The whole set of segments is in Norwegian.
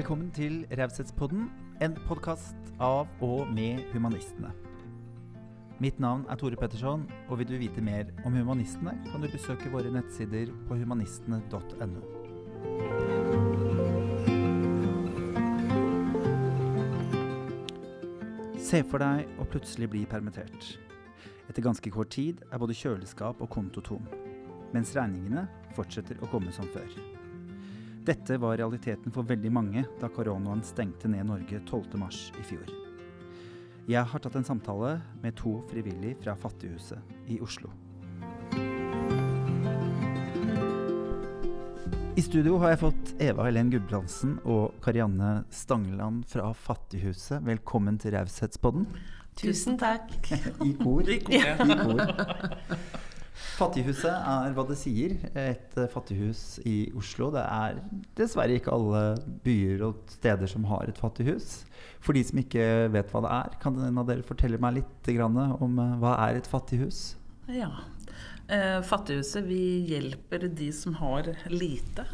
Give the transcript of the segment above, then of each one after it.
Velkommen til Raushetspodden, en podkast av og med humanistene. Mitt navn er Tore Petterson, og vil du vite mer om humanistene, kan du besøke våre nettsider på humanistene.no. Se for deg å plutselig bli permittert. Etter ganske kort tid er både kjøleskap og konto tom, mens regningene fortsetter å komme som før. Dette var realiteten for veldig mange da koronaen stengte ned Norge 12.3 i fjor. Jeg har tatt en samtale med to frivillige fra Fattighuset i Oslo. I studio har jeg fått Eva Helen Gudbrandsen og Karianne Stangeland fra Fattighuset. Velkommen til Raushetspodden. Tusen takk. I kor. I kor. I kor. Fattighuset er hva det sier. Et eh, fattighus i Oslo. Det er dessverre ikke alle byer og steder som har et fattighus. For de som ikke vet hva det er, kan en av dere fortelle meg litt om eh, hva er et fattighus? Ja. Eh, Fattighuset, vi hjelper de som har lite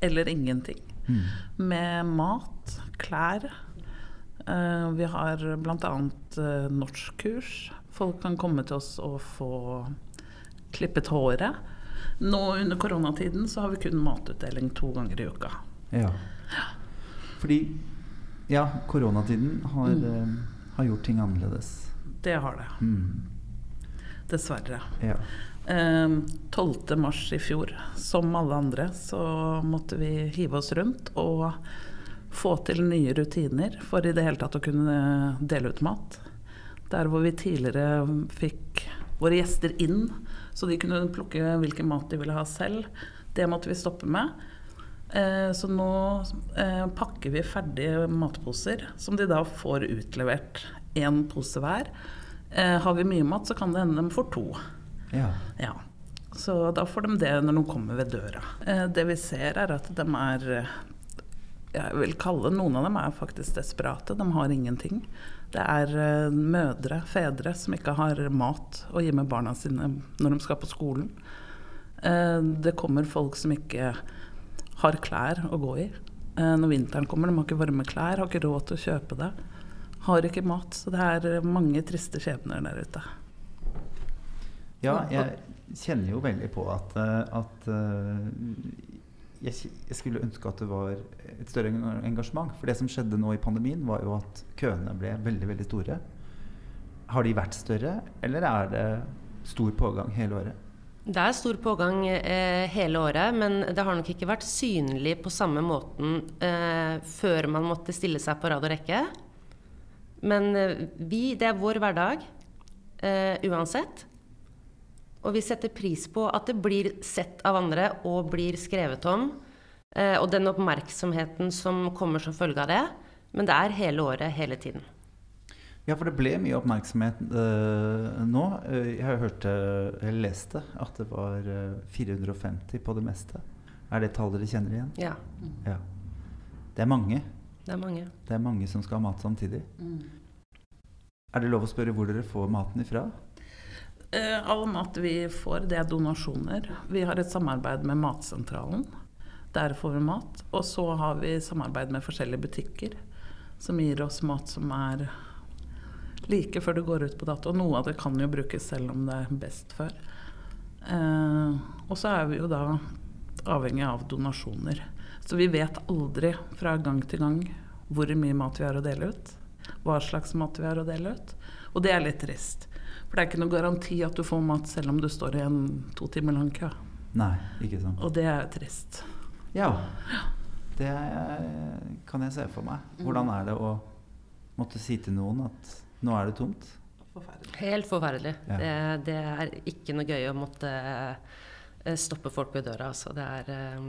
eller ingenting. Mm. Med mat, klær. Vi har bl.a. Norskkurs. Folk kan komme til oss og få klippet håret. Nå under koronatiden så har vi kun matutdeling to ganger i uka. Ja. Fordi ja, koronatiden har, eh, har gjort ting annerledes. Det har det. Mm. Dessverre. Ja. Eh, 12. mars i fjor, som alle andre, så måtte vi hive oss rundt og få til nye rutiner for i det hele tatt å kunne dele ut mat. Der hvor vi tidligere fikk våre gjester inn, så de kunne plukke hvilken mat de ville ha selv, det måtte vi stoppe med. Eh, så nå eh, pakker vi ferdige matposer, som de da får utlevert én pose hver. Eh, har vi mye mat, så kan det hende de får to. ja. Ja. Så da får de det når de kommer ved døra. Eh, det vi ser er at de er Jeg vil kalle noen av dem er faktisk desperate. De har ingenting. Det er eh, mødre, fedre, som ikke har mat å gi med barna sine når de skal på skolen. Eh, det kommer folk som ikke har klær å gå i. Eh, når vinteren kommer, de har ikke varme klær, har ikke råd til å kjøpe det. Har ikke mat. Så det er mange triste skjebner der ute. Ja, jeg kjenner jo veldig på at, at jeg, jeg skulle ønske at det var et større engasjement. For det som skjedde nå i pandemien, var jo at køene ble veldig, veldig store. Har de vært større, eller er det stor pågang hele året? Det er stor pågang eh, hele året, men det har nok ikke vært synlig på samme måten eh, før man måtte stille seg på rad og rekke. Men eh, vi, det er vår hverdag eh, uansett. Og vi setter pris på at det blir sett av andre og blir skrevet om. Eh, og den oppmerksomheten som kommer som følge av det. Men det er hele året, hele tiden. Ja, for det ble mye oppmerksomhet uh, nå. Eh, jeg har hørt, eh, eller lest det, at det var eh, 450 på det meste. Er det tall dere kjenner igjen? Ja, Ja. Det er mange. det er mange. Det er mange som skal ha mat samtidig. Er det lov å spørre hvor dere får maten ifra? Eh, all mat vi får, det er donasjoner. Vi har et samarbeid med Matsentralen. Der får vi mat. Og så har vi samarbeid med forskjellige butikker som gir oss mat som er like før det går ut på dato. Noe av det kan jo brukes selv om det er best før. Eh, og så er vi jo da avhengig av donasjoner. Så vi vet aldri fra gang til gang hvor mye mat vi har å dele ut. Hva slags mat vi har å dele ut. Og det er litt trist. For det er ikke noe garanti at du får mat selv om du står i en to timer lang kø. Nei, ikke sant. Og det er jo trist. Ja. Det er, kan jeg se for meg. Hvordan er det å måtte si til noen at nå er det tomt? Forferdelig. Helt forferdelig. Ja. Det, det er ikke noe gøy å måtte eh, stoppe folk ved døra. Altså. Det er, eh,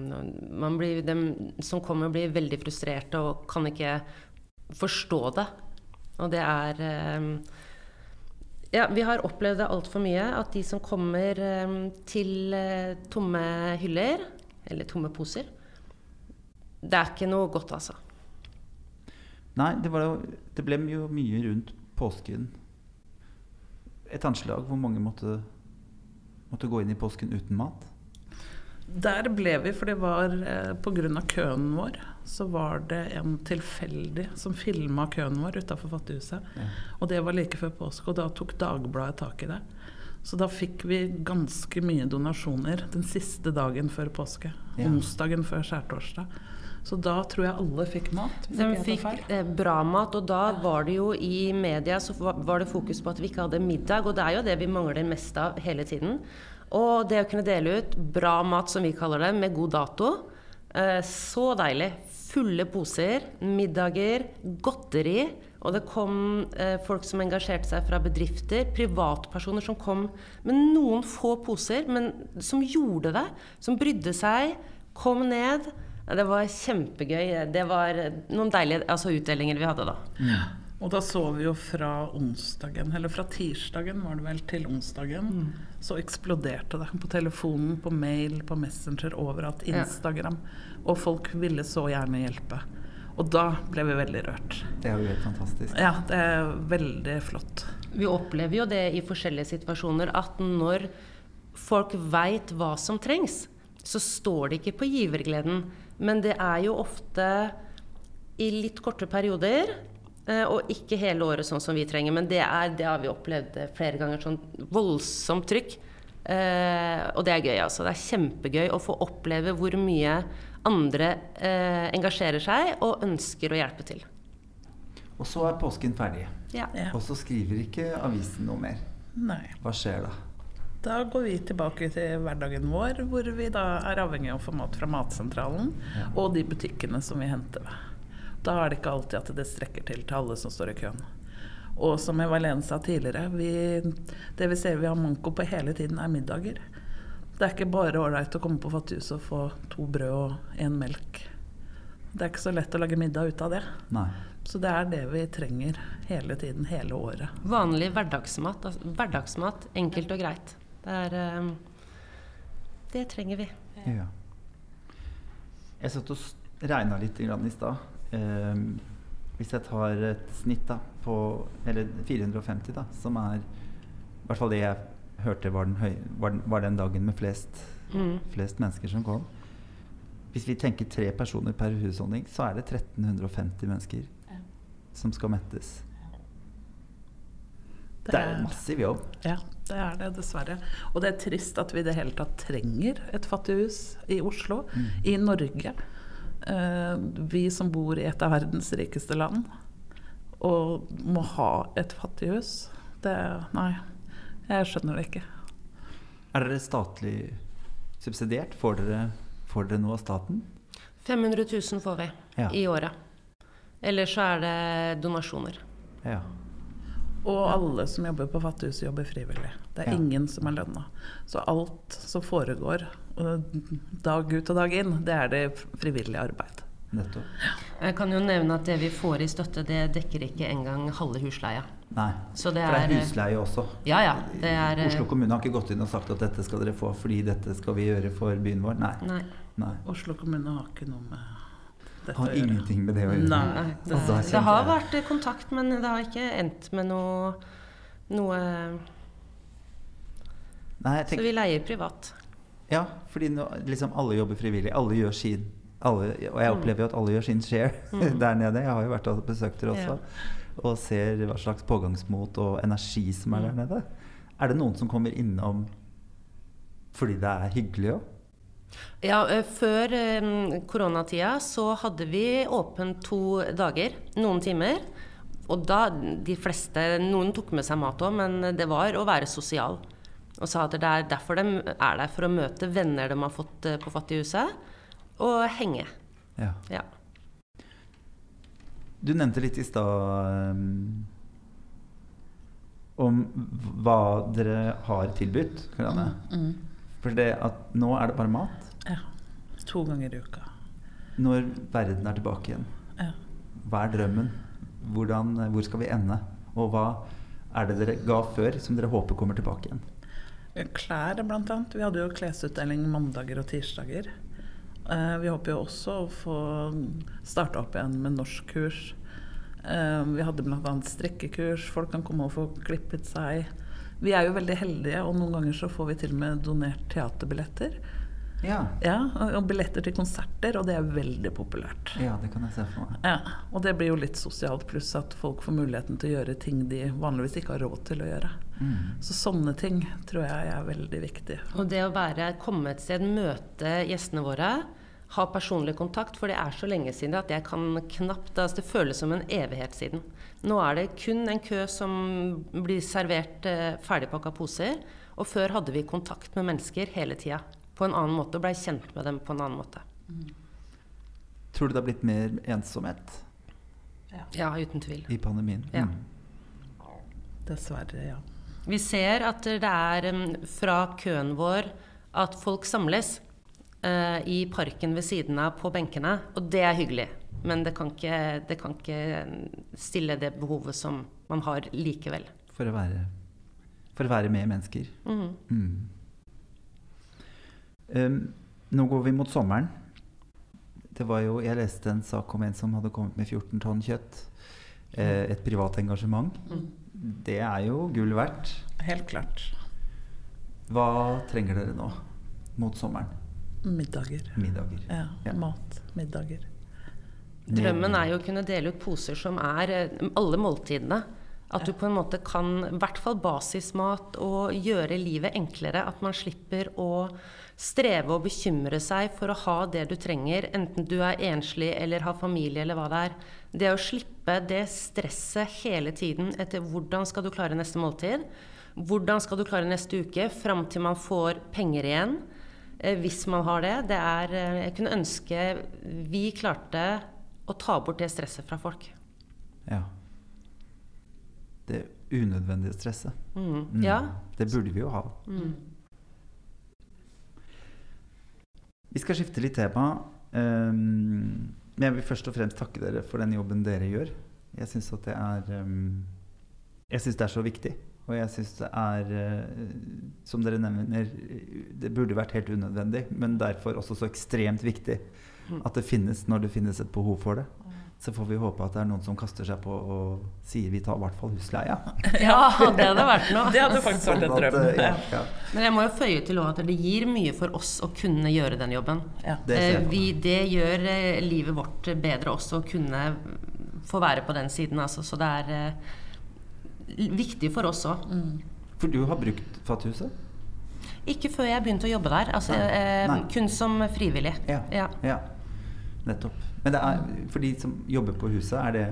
man blir, de som kommer, blir veldig frustrerte og kan ikke forstå det. Og det er eh, Ja, vi har opplevd det altfor mye. At de som kommer eh, til eh, tomme hyller, eller tomme poser Det er ikke noe godt, altså. Nei, det, var jo, det ble jo mye rundt påsken. Et anslag hvor mange måtte, måtte gå inn i påsken uten mat. Der ble vi, for det var eh, pga. køen vår, så var det en tilfeldig som filma køen vår utafor Fattighuset. Ja. Og det var like før påske, og da tok Dagbladet tak i det. Så da fikk vi ganske mye donasjoner den siste dagen før påske. Ja. Onsdagen før skjærtorsdag. Så da tror jeg alle fikk mat. hvis De ikke fikk eh, bra mat, og da var det jo i media så var var det fokus på at vi ikke hadde middag, og det er jo det vi mangler mest av hele tiden. Og det å kunne dele ut bra mat, som vi kaller det, med god dato, eh, så deilig. Fulle poser, middager, godteri. Og det kom eh, folk som engasjerte seg fra bedrifter, privatpersoner som kom med noen få poser, men som gjorde det. Som brydde seg, kom ned. Det var kjempegøy. Det var noen deilige altså, utdelinger vi hadde da. Og da så vi jo fra onsdagen, eller fra tirsdagen var det vel, til onsdagen, så eksploderte det på telefonen, på mail, på Messenger, overalt. Ja. Instagram. Og folk ville så gjerne hjelpe. Og da ble vi veldig rørt. Det er jo helt fantastisk. Ja, det er veldig flott. Vi opplever jo det i forskjellige situasjoner at når folk veit hva som trengs, så står det ikke på givergleden. Men det er jo ofte i litt korte perioder, og ikke hele året sånn som vi trenger. Men det, er, det har vi opplevd eh, flere ganger, sånn voldsomt trykk. Eh, og det er gøy, altså. Det er kjempegøy å få oppleve hvor mye andre eh, engasjerer seg og ønsker å hjelpe til. Og så er påsken ferdig. Ja. Ja. Og så skriver ikke avisen noe mer. Nei. Hva skjer da? Da går vi tilbake til hverdagen vår, hvor vi da er avhengig av å få mat fra Matsentralen Ja. og de butikkene som vi henter ved. Da er det ikke alltid at det strekker til til alle som står i køen. Og som Evalene sa tidligere, vi, det vi ser vi har manko på hele tiden, er middager. Det er ikke bare ålreit å komme på Fattighuset og få to brød og én melk. Det er ikke så lett å lage middag ut av det. Nei. Så det er det vi trenger hele tiden, hele året. Vanlig hverdagsmat. Altså, hverdagsmat, enkelt og greit. Det er eh, Det trenger vi. Ja. Jeg satt og regna litt grann i stad. Ehm, hvis jeg tar et snitt da, på Eller 450, da, som er I hvert fall det jeg hørte var den, høy, var den, var den dagen med flest, Mm. flest mennesker som kom. Hvis vi tenker tre personer per husholdning, så er det 1350 mennesker som skal mettes. Det er jo massiv jobb. Ja, det er det, dessverre. Og det er trist at vi i det hele tatt trenger et fattighus i Oslo, Mm. i Norge. Eh, vi som bor i et av verdens rikeste land, og må ha et fattighus. Det Nei, jeg skjønner det ikke. Er dere statlig subsidiert? Får dere, får dere noe av staten? 500 000 får vi Ja. i året. Ellers så er det donasjoner. Ja. Og alle som jobber på Fattighuset, jobber frivillig. Det er Ja. ingen som er lønna. Så alt som foregår eh, dag ut og dag inn, det er det frivillig arbeid. Nettopp. Jeg kan jo nevne at det vi får i støtte, det dekker ikke engang halve husleia. Nei. Så det For det er er husleie også. Ja ja. Det er eh, Oslo kommune har ikke gått inn og sagt at dette skal dere få fordi dette skal vi gjøre for byen vår. Nei. Nei. Nei. Oslo kommune har ikke noe med Har ingenting med det å gjøre. Nei. det, det- Det har vært kontakt, men det har ikke endt med noe, noe Nei, jeg Så vi leier privat. ja, fordi nå, liksom alle jobber frivillig. Alle gjør sin. Alle, og jeg opplever jo at alle gjør sin share Mm. der nede. Jeg har jo vært og besøkt dere også. Ja. Og ser hva slags pågangsmot og energi som er der Mm. nede. Er det noen som kommer innom fordi det er hyggelig òg? Ja, eh, før eh, koronatida så hadde vi åpent to dager, noen timer. Og da de fleste Noen tok med seg mat òg, men det var å være sosial. Og sa at det er derfor de er der, for å møte venner de har fått eh, på Fattighuset, og henge. Ja. Ja. Du nevnte litt i stad um, om hva dere har tilbudt. Karianne. Mm. For det at nå er det bare mat. Ja. To ganger i uka. Når verden er tilbake igjen, Ja. hva er drømmen? Hvordan, hvor skal vi ende? Og hva er det dere ga før, som dere håper kommer tilbake igjen? Klær blant annet. Vi hadde jo klesutdeling mandager og tirsdager. Eh, vi håper jo også å få starta opp igjen med norskkurs. Eh, vi hadde bl.a. strikkekurs. Folk kan komme og få klippet seg. Vi er jo veldig heldige, og noen ganger så får vi til og med donert teaterbilletter. Ja. Ja, og- billetter til konserter, og det er veldig populært. ja, det kan jeg se for meg. Ja, Og det blir jo litt sosialt, pluss at folk får muligheten til å gjøre ting de vanligvis ikke har råd til å gjøre. Mm. Så sånne ting tror jeg er veldig viktig. Og det å være, komme et sted, møte gjestene våre, ha personlig kontakt, for det er så lenge siden at jeg kan knapt altså Det føles som en evighet siden. Nå er det kun en kø som blir servert eh, ferdigpakka poser. Og før hadde vi kontakt med mennesker hele tida på en annen måte og blei kjent med dem på en annen måte. Tror du det har blitt mer ensomhet Ja, uten tvil. i pandemien? Ja. Mm. Dessverre, ja. Vi ser at det er um, fra køen vår at folk samles eh, i parken ved siden av på benkene, og det er hyggelig. Men det kan, ikke, det kan ikke stille det behovet som man har likevel. For, å være, for å være med mennesker. Mm. Mm. Um, nå går vi mot sommeren. Det var jo, jeg leste en sak om en som hadde kommet med 14 tonn kjøtt. Eh, et privat engasjement. Mm. Det er jo gull verdt. Helt klart. Hva trenger dere nå mot sommeren? Middager. Middager. Ja, Ja. Mat. Middager. Drømmen er jo å kunne dele ut poser som er eh, alle måltidene. At du på en måte kan, i hvert fall basismat, og gjøre livet enklere. At man slipper å streve og bekymre seg for å ha det du trenger, enten du er enslig eller har familie eller hva det er. Det å slippe det stresset hele tiden etter hvordan skal du klare neste måltid, hvordan skal du klare neste uke, fram til man får penger igjen. Eh, Hvis man har det. det er, eh, jeg kunne ønske vi klarte å ta bort det stresset fra folk. Ja. Det unødvendige stresset. Mm. Mm. Ja. Det burde vi jo ha. Mm. Vi skal skifte litt tema. Um, men jeg vil først og fremst takke dere for den jobben dere gjør. Jeg syns at det er um, Jeg syns det er så viktig. Og jeg syns det er, uh, som dere nevner, det burde vært helt unødvendig, men derfor også så ekstremt viktig at det finnes når det finnes et behov for det. Så får vi håpe at det er noen som kaster seg på og sier vi tar i hvert fall husleia. ja, det hadde vært noe. Det hadde faktisk vært en Sånn drøm. uh, ja, Ja. Men jeg må jo føye til at det gir mye for oss å kunne gjøre den jobben. Ja. det Eh, Vi, det gjør eh, livet vårt bedre også å kunne få være på den siden. Altså. Så det er eh, viktig for oss òg. For du har brukt Fathuset? Ikke før jeg begynte å jobbe der. Altså, Nei. eh, Nei. kun som frivillig. Ja. Ja. Ja, nettopp. Men det er, for de som jobber på huset, er det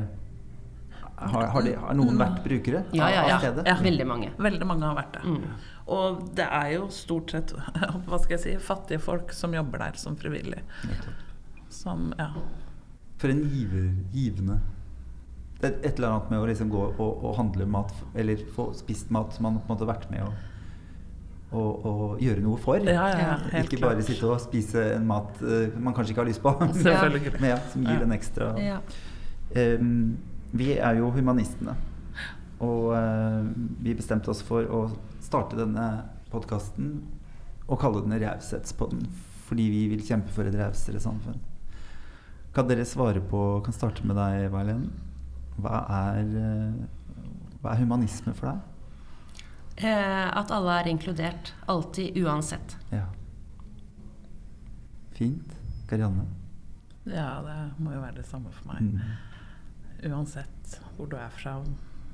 Har, har, de, har noen vært brukere Ja, ja, ja. ja. Veldig mange. Veldig mange har vært det. Mm. Og det er jo stort sett hva skal jeg si, fattige folk som jobber der som frivillig. Nettopp. Som, ja. For en giver, givende Det er et eller annet med å liksom gå og, og handle mat, eller få spist mat som man på en måte har vært med å og, og gjøre noe for. Ja, ja, ikke bare klart. sitte og spise en mat uh, man kanskje ikke har lyst på. Men ja, som gir Ja. den ekstra Ja. Em, Vi er jo humanistene. Og uh, vi bestemte oss for å starte denne podkasten og kalle den Raushetspodden. Fordi vi vil kjempe for et rausere samfunn. Kan dere svare på Kan starte med deg, Eva Helen. Hva er, eh, hva er humanisme for deg? Eh, at alle er inkludert. Alltid, uansett. Ja. Fint. Karianne? ja, det må jo være det samme for meg. Mm. Uansett hvor du er fra,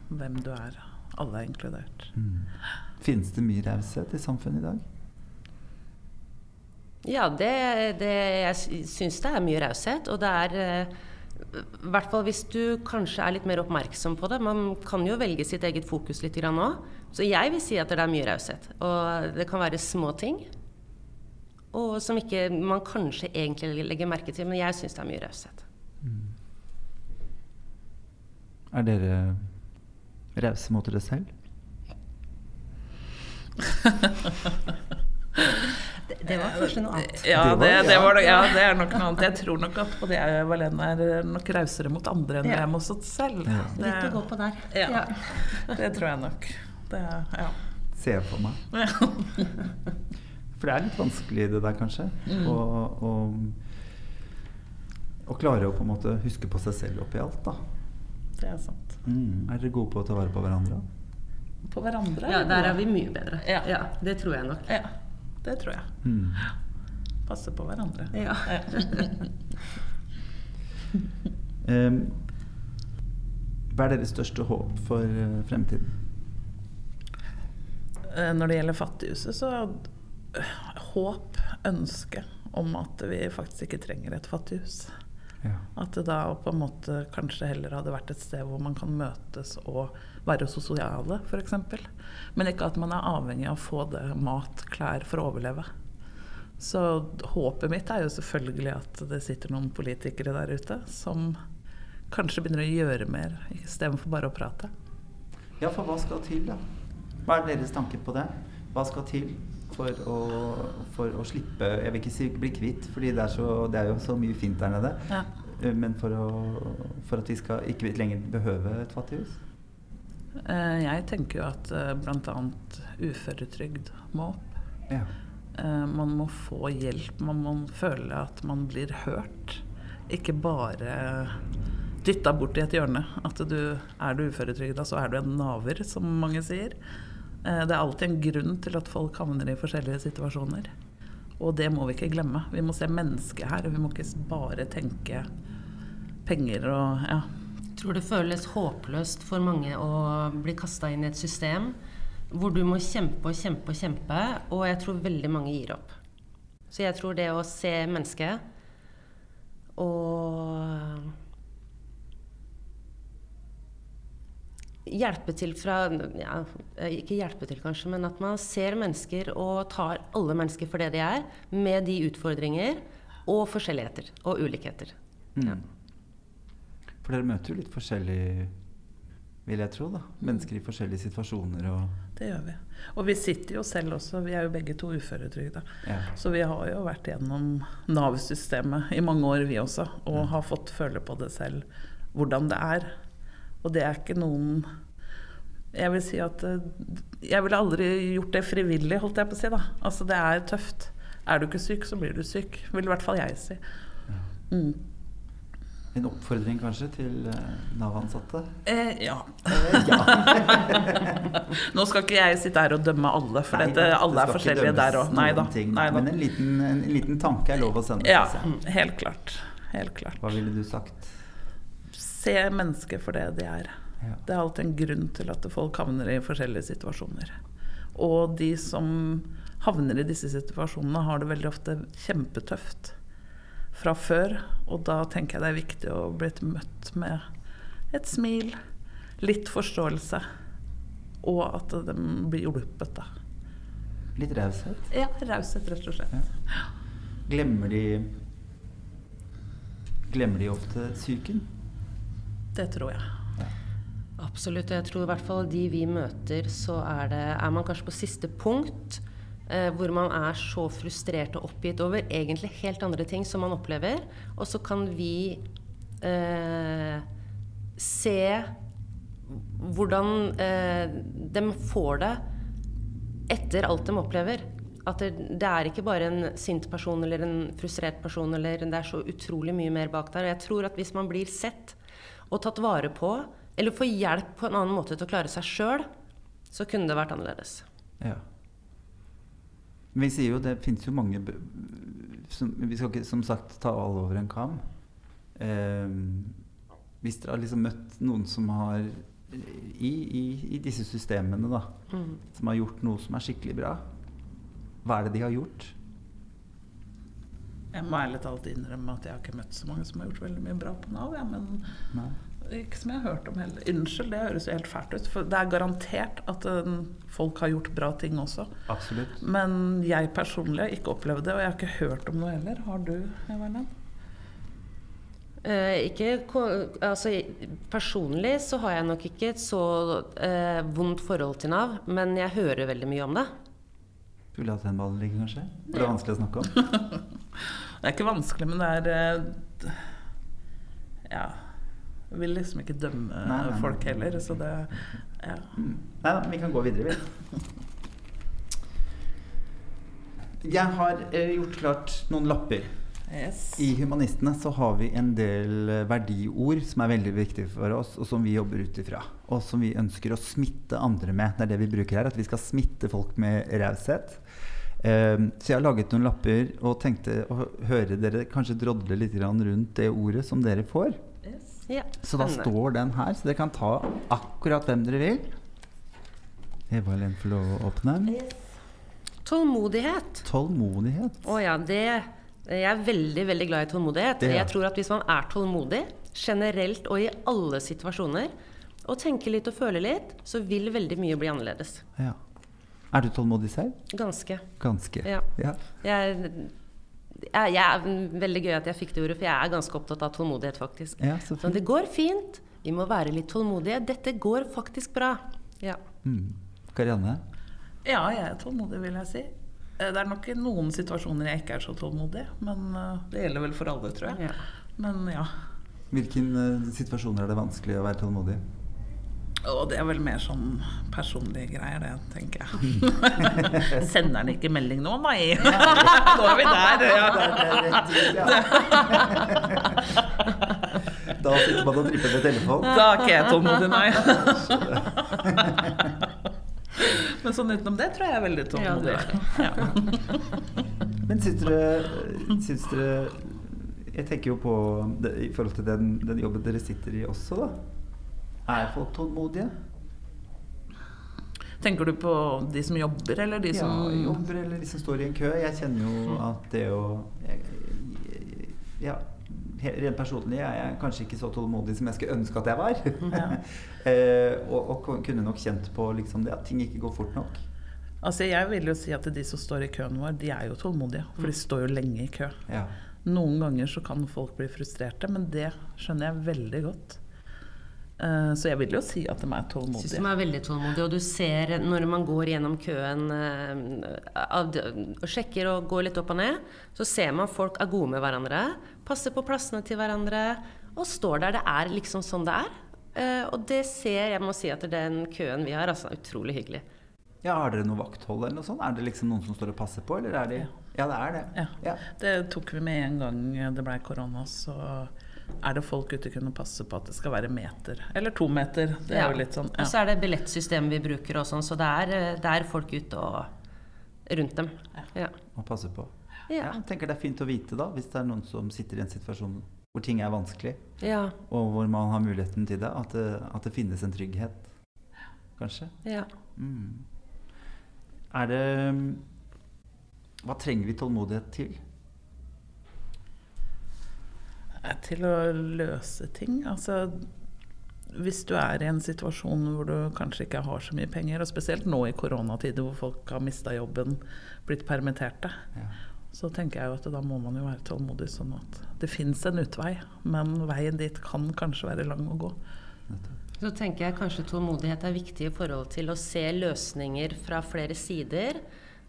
hvem du er. Alle er inkludert. Mm. Finnes det mye raushet i samfunnet i dag? Ja, det, det, jeg sy- syns det er mye raushet. Og det er eh, I hvert fall hvis du kanskje er litt mer oppmerksom på det. Man kan jo velge sitt eget fokus litt grann nå. Så jeg vil si at det er mye raushet. Og det kan være små ting. Og som ikke man kanskje egentlig legger merke til, men jeg syns det er mye raushet. Er dere rause mot dere selv? Det, det var kanskje noe annet. Ja, Det det, det, var, ja, det er nok noe annet. Jeg tror nok at både jeg og Valene er nok rausere mot andre enn ja. jeg er mot oss selv. Ja. Det, Litt å gå på der. Ja. det tror jeg nok. Det, ja. Ser jeg for meg. For det er litt vanskelig det der, kanskje. Mm. Å, å, å klare å på en måte huske på seg selv oppi alt, da. Det er sant. Mm. Er dere gode på å ta vare på hverandre? På hverandre? Ja, der er vi mye bedre. Ja. det tror jeg nok. Ja, det tror jeg. Mm. Passe på hverandre. Ja. Um, hva er deres største håp for uh, fremtiden? Eh, når det gjelder Fattighuset, så håp, ønske om at vi faktisk ikke trenger et fattighus. Ja. At det da på en måte kanskje heller hadde vært et sted hvor man kan møtes og være sosiale, f.eks. Men ikke at man er avhengig av å få det mat, klær for å overleve. Så håpet mitt er jo selvfølgelig at det sitter noen politikere der ute som kanskje begynner å gjøre mer istedenfor bare å prate. ja, for hva skal til, da? Hva er deres tanker på det? Hva skal til for å, for å slippe Jeg vil ikke si bli kvitt, for det det er jo så mye fint der nede. Ja. Uh, Men for, å, for at vi skal ikke lenger behøve et fattighus? Eh, Jeg tenker jo at eh, bl.a. uføretrygd må opp. Ja. Eh, Man må få hjelp. Man må føle at man blir hørt. Ikke bare dytta bort i et hjørne. At du er du uføretrygda, så er du en naver, som mange sier. Eh, Det er alltid en grunn til at folk havner i forskjellige situasjoner. Og det må vi ikke glemme. Vi må se mennesket her. og Vi må ikke bare tenke penger og ja. Tror det føles håpløst for mange å bli kasta inn i et system hvor du må kjempe og kjempe og kjempe, og jeg tror veldig mange gir opp. Så jeg tror det å se mennesket og hjelpe til fra ja, Ikke hjelpe til, kanskje, men at man ser mennesker og tar alle mennesker for det de er, med de utfordringer og forskjelligheter og ulikheter. Mm. Ja. For dere møter jo litt forskjellig, vil jeg tro, da. Mennesker i forskjellige situasjoner og Det gjør vi. Og vi sitter jo selv også, vi er jo begge to uføretrygda. ja. Så vi har jo vært gjennom Nav-systemet i mange år, vi også. Og har fått føle på det selv, hvordan det er. Og det er ikke noen Jeg vil si at eh, Jeg ville aldri gjort det frivillig, holdt jeg på å si. da. Altså det er tøft. Er du ikke syk, så blir du syk. Vil i hvert fall jeg si. Mm. En oppfordring kanskje til eh, Nav-ansatte? Eh, ja. ja. Nå skal ikke jeg sitte her og dømme alle, for Nei, dette, det alle er forskjellige der òg. Men en liten, en liten tanke er lov å sende. Ja, helt klart. Helt klart. Hva ville du sagt? Se mennesker for det de er. Ja. Det er alltid en grunn til at folk havner i forskjellige situasjoner. Og de som havner i disse situasjonene, har det veldig ofte kjempetøft fra før. Og da tenker jeg det er viktig å bli møtt med et smil, litt forståelse, og at de blir hjulpet, da. Litt raushet? Ja, raushet, rett og slett. Glemmer de Glemmer de ofte psyken? Det tror jeg. Absolutt. og Jeg tror i hvert fall de vi møter, så er, det, er man kanskje på siste punkt. Eh, hvor man er så frustrert og oppgitt over egentlig helt andre ting som man opplever. Og så kan vi eh, se hvordan eh, de får det etter alt de opplever. At det, det er ikke bare en sint person eller en frustrert person. Eller, det er så utrolig mye mer bak der. Og jeg tror at hvis man blir sett og tatt vare på, eller få hjelp på en annen måte til å klare seg sjøl, så kunne det vært annerledes. Ja. Vi sier jo det fins jo mange som, Vi skal ikke som sagt ta alle over en kam. Eh, hvis dere har liksom møtt noen som har i, i, i disse systemene, da, Mm. som har gjort noe som er skikkelig bra, hva er det de har gjort? Jeg må ærlig talt innrømme at jeg har ikke møtt så mange som har gjort veldig mye bra på Nav. Ja, men Nei. ikke som jeg har hørt om heller. Unnskyld, det høres jo helt fælt ut. For det er garantert at eh, folk har gjort bra ting også. Absolutt. Men jeg personlig har ikke opplevd det, og jeg har ikke hørt om noe heller. Har du, Everland? Eh, ikke, altså, personlig så har jeg nok ikke et så eh, vondt forhold til Nav, men jeg hører veldig mye om det. Du ville hatt den ballen ligge, kanskje? For det er vanskelig å snakke om? Det er ikke vanskelig, men det er eh, Ja. Jeg vil liksom ikke dømme Nei, nei, nei. folk heller, så det Ja. Mm. Nei da, vi kan gå videre, vi. Jeg har eh, gjort klart noen lapper. Yes. I Humanistene så har vi en del eh, verdiord som er veldig viktige for oss, og som vi jobber ut ifra. Og som vi ønsker å smitte andre med. Det er det vi bruker her. At vi skal smitte folk med raushet. Eh, så jeg har laget noen lapper og tenkte å høre dere kanskje drodle litt rundt det ordet som dere får. Ja, Så da står den her, så dere kan ta akkurat hvem dere vil. Eva Helen får lov å åpne. Tålmodighet. Tålmodighet. Å ja, det Jeg er veldig, veldig glad i tålmodighet. Det, ja. Jeg tror at hvis man er tålmodig, generelt og i alle situasjoner, og tenker litt og føler litt, så vil veldig mye bli annerledes. Ja. Er du tålmodig selv? Ganske. Ganske. Ja. ja. Jeg, jeg, jeg er veldig gøy at jeg fikk det ordet, for jeg er ganske opptatt av tålmodighet, faktisk. Ja, så Så det går fint. Vi må være litt tålmodige. Dette går faktisk bra. Ja. Mm. Karianne? Ja, jeg er tålmodig, vil jeg si. Eh, Det er nok i noen situasjoner jeg ikke er så tålmodig, men eh, det gjelder vel for alle, tror jeg. Ja. Men ja. Hvilke uh, situasjoner er det vanskelig å være tålmodig? Og det er vel mer sånn personlige greier, det, tenker jeg. Sender han ikke melding nå, nei? Nå er vi der. Ja. Da sitter man og tripper med telefonen. Da er ikke jeg tålmodig, nei. Men sånn utenom det tror jeg jeg er veldig tålmodig. Ja. Men syns dere, syns dere Jeg tenker jo på det, i forhold til den, den jobben dere sitter i også, da. Er folk tålmodige? Tenker du på de som jobber, eller de Ja, som jobber eller de som står i en kø. Jeg kjenner jo at det å jeg, jeg, Ja, rent personlig er jeg kanskje ikke så tålmodig som jeg skulle ønske at jeg var. Ja. eh, og, og kunne nok kjent på liksom det at ting ikke går fort nok. Altså Jeg vil jo si at de som står i køen vår, de er jo tålmodige. For de står jo lenge i kø. Ja. Noen ganger så kan folk bli frustrerte, men det skjønner jeg veldig godt. Eh, Så jeg vil jo si at de er Jeg Synes de er veldig tålmodige, og du ser når man går gjennom køen eh, og sjekker og går litt opp og ned, så ser man folk er gode med hverandre, passer på plassene til hverandre og står der. Det er liksom sånn det er. Eh, Og det ser Jeg må si at den køen vi har, altså, er utrolig hyggelig. ja, Har dere noe vakthold eller noe sånt? Er det liksom noen som står og passer på, eller er de Ja, det er det. Ja. Ja. Det tok vi med en gang det blei korona, så er det folk ute kunne passe på at det skal være meter. Eller to meter. Det er jo litt sånn Ja. Og så er det billettsystemet vi bruker og sånn, så det er, eh, det er folk ute og rundt dem. Ja. Og passer på. Ja. Jeg tenker det er fint å vite, da, hvis det er noen som sitter i en situasjon hvor ting er vanskelig, Ja. og hvor man har muligheten til det, at det, at det finnes en trygghet. Kanskje. ja. Mm. Er det Hva trenger vi tålmodighet til? er til å løse ting. Altså, hvis du er i en situasjon hvor du kanskje ikke har så mye penger, og spesielt nå i koronatider hvor folk har mista jobben, blitt permitterte, Ja. så tenker jeg jo at da må man jo være tålmodig sånn at det fins en utvei, men veien dit kan kanskje være lang å gå. Så tenker jeg kanskje tålmodighet er viktig i forhold til å se løsninger fra flere sider.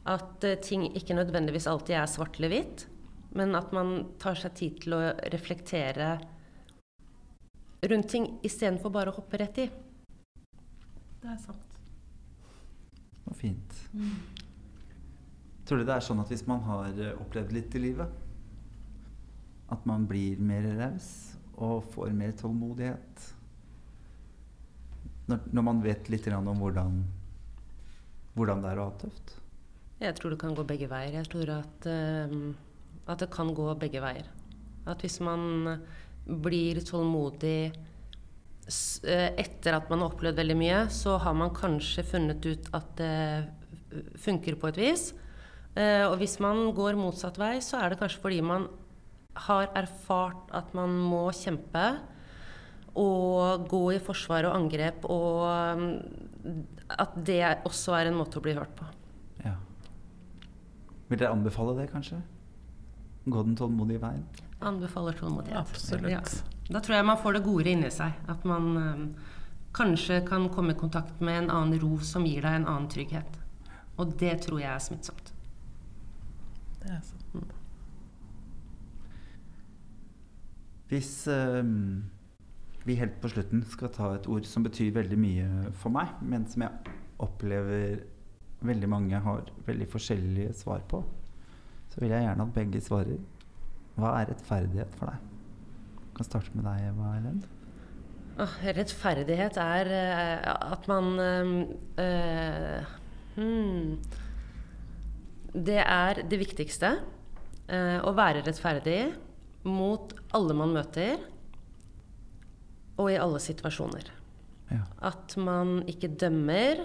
At eh, ting ikke nødvendigvis alltid er svart eller hvitt, men at man tar seg tid til å reflektere rundt ting istedenfor bare å hoppe rett i. Det er sant. Så fint. Tror du det er sånn at hvis man har eh, opplevd litt i livet, at man blir mer raus og får mer tålmodighet? Når, når man vet litt om hvordan, hvordan det er å ha det tøft? Jeg tror det kan gå begge veier. Jeg tror at, eh, at det kan gå begge veier. At hvis man blir tålmodig eh, etter at man har opplevd veldig mye, så har man kanskje funnet ut at det funker på et vis. Eh, Og hvis man går motsatt vei, så er det kanskje fordi man har erfart at man må kjempe og gå i forsvar og angrep, og mm, at det også er en måte å bli hørt på. Ja. Vil dere anbefale det, kanskje? Gå den tålmodige veien? Anbefaler tålmodighet. Absolutt. Ja. Da tror jeg man får det gode inni seg. At man øh, kanskje kan komme i kontakt med en annen ro som gir deg en annen trygghet. Og det tror jeg er smittsomt. Det er sant. Hvis øh, vi helt på slutten skal ta et ord som betyr veldig mye for meg, men som jeg opplever veldig mange har veldig forskjellige svar på, så vil jeg gjerne at begge svarer. Hva er rettferdighet for deg? Jeg kan starte med deg, Eva Helen. Åh, rettferdighet er eh, at man uh, hmm, det er det viktigste. å være rettferdig mot alle man møter, og i alle situasjoner. Ja. At man ikke dømmer.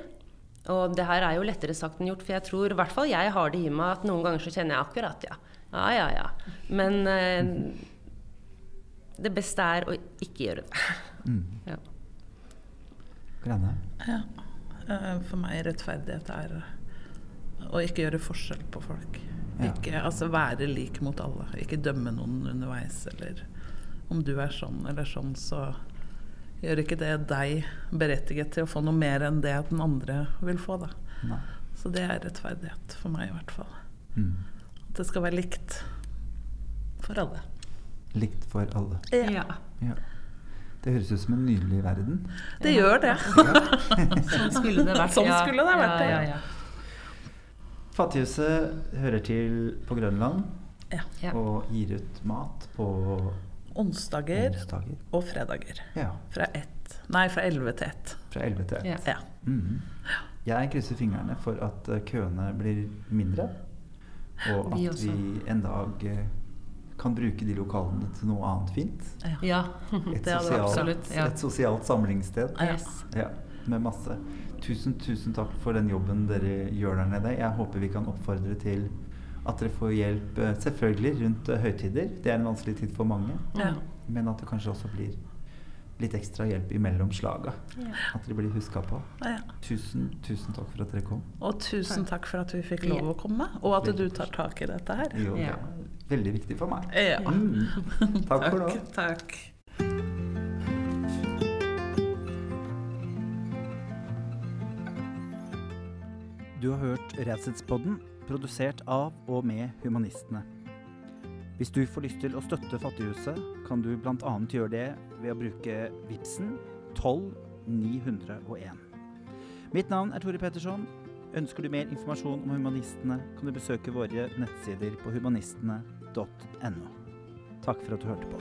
Og det her er jo lettere sagt enn gjort, for jeg tror i hvert fall jeg har det i meg at noen ganger så kjenner jeg akkurat, ja. Ja, ja, ja. Men eh, det beste er å ikke gjøre det. Mm. Ja. Ja. Eh, For meg rettferdighet er å ikke gjøre forskjell på folk. Ja. Ikke altså være lik mot alle. Ikke dømme noen underveis. Eller om du er sånn eller sånn, så gjør ikke det deg berettiget til å få noe mer enn det den andre vil få. da. Nei. Så det er rettferdighet for meg i hvert fall. Mm. At det skal være likt for alle. Likt for alle. Ja. Ja. Det høres ut som en nydelig verden. Det gjør det. Sånn skulle det vært. Sånn skulle det vært, ja. ja. ja, ja. Fattighuset hører til på Grønland Ja. Ja. og gir ut mat på Onsdager onsdager. og fredager. Ja, Fra ett Nei, fra 11 til 1. fra 11 til 1. Ja. Mm. Jeg krysser fingrene for at eh, køene blir mindre, og at vi, vi en dag eh, kan bruke de lokalene til noe annet fint. ja. Et, Det hadde sosialt, absolutt, ja. et sosialt samlingssted. Yes. Ja, med masse. Tusen, tusen takk for den jobben dere gjør der nede. Jeg håper vi kan oppfordre til at dere får hjelp, eh, selvfølgelig rundt eh, høytider. Det er en vanskelig tid for mange. Ja. Men at det kanskje også blir litt ekstra hjelp imellom slaga. Ja. At dere blir huska på. Ja. Tusen, tusen takk for at dere kom. Og tusen takk for at vi fikk lov å komme, og at du tar tak i dette her. Jo, det Ja. er veldig viktig for meg. Ja. Mm. Takk for nå. Takk. Du har hørt Redsetspodden, produsert av og med Humanistene. Hvis du får lyst til å støtte Fattighuset, kan du bl.a. gjøre det ved å bruke Vipsen 12 901. Mitt navn er Tore Petterson. Ønsker du mer informasjon om Humanistene, kan du besøke våre nettsider på humanistene.no. Takk for at du hørte på.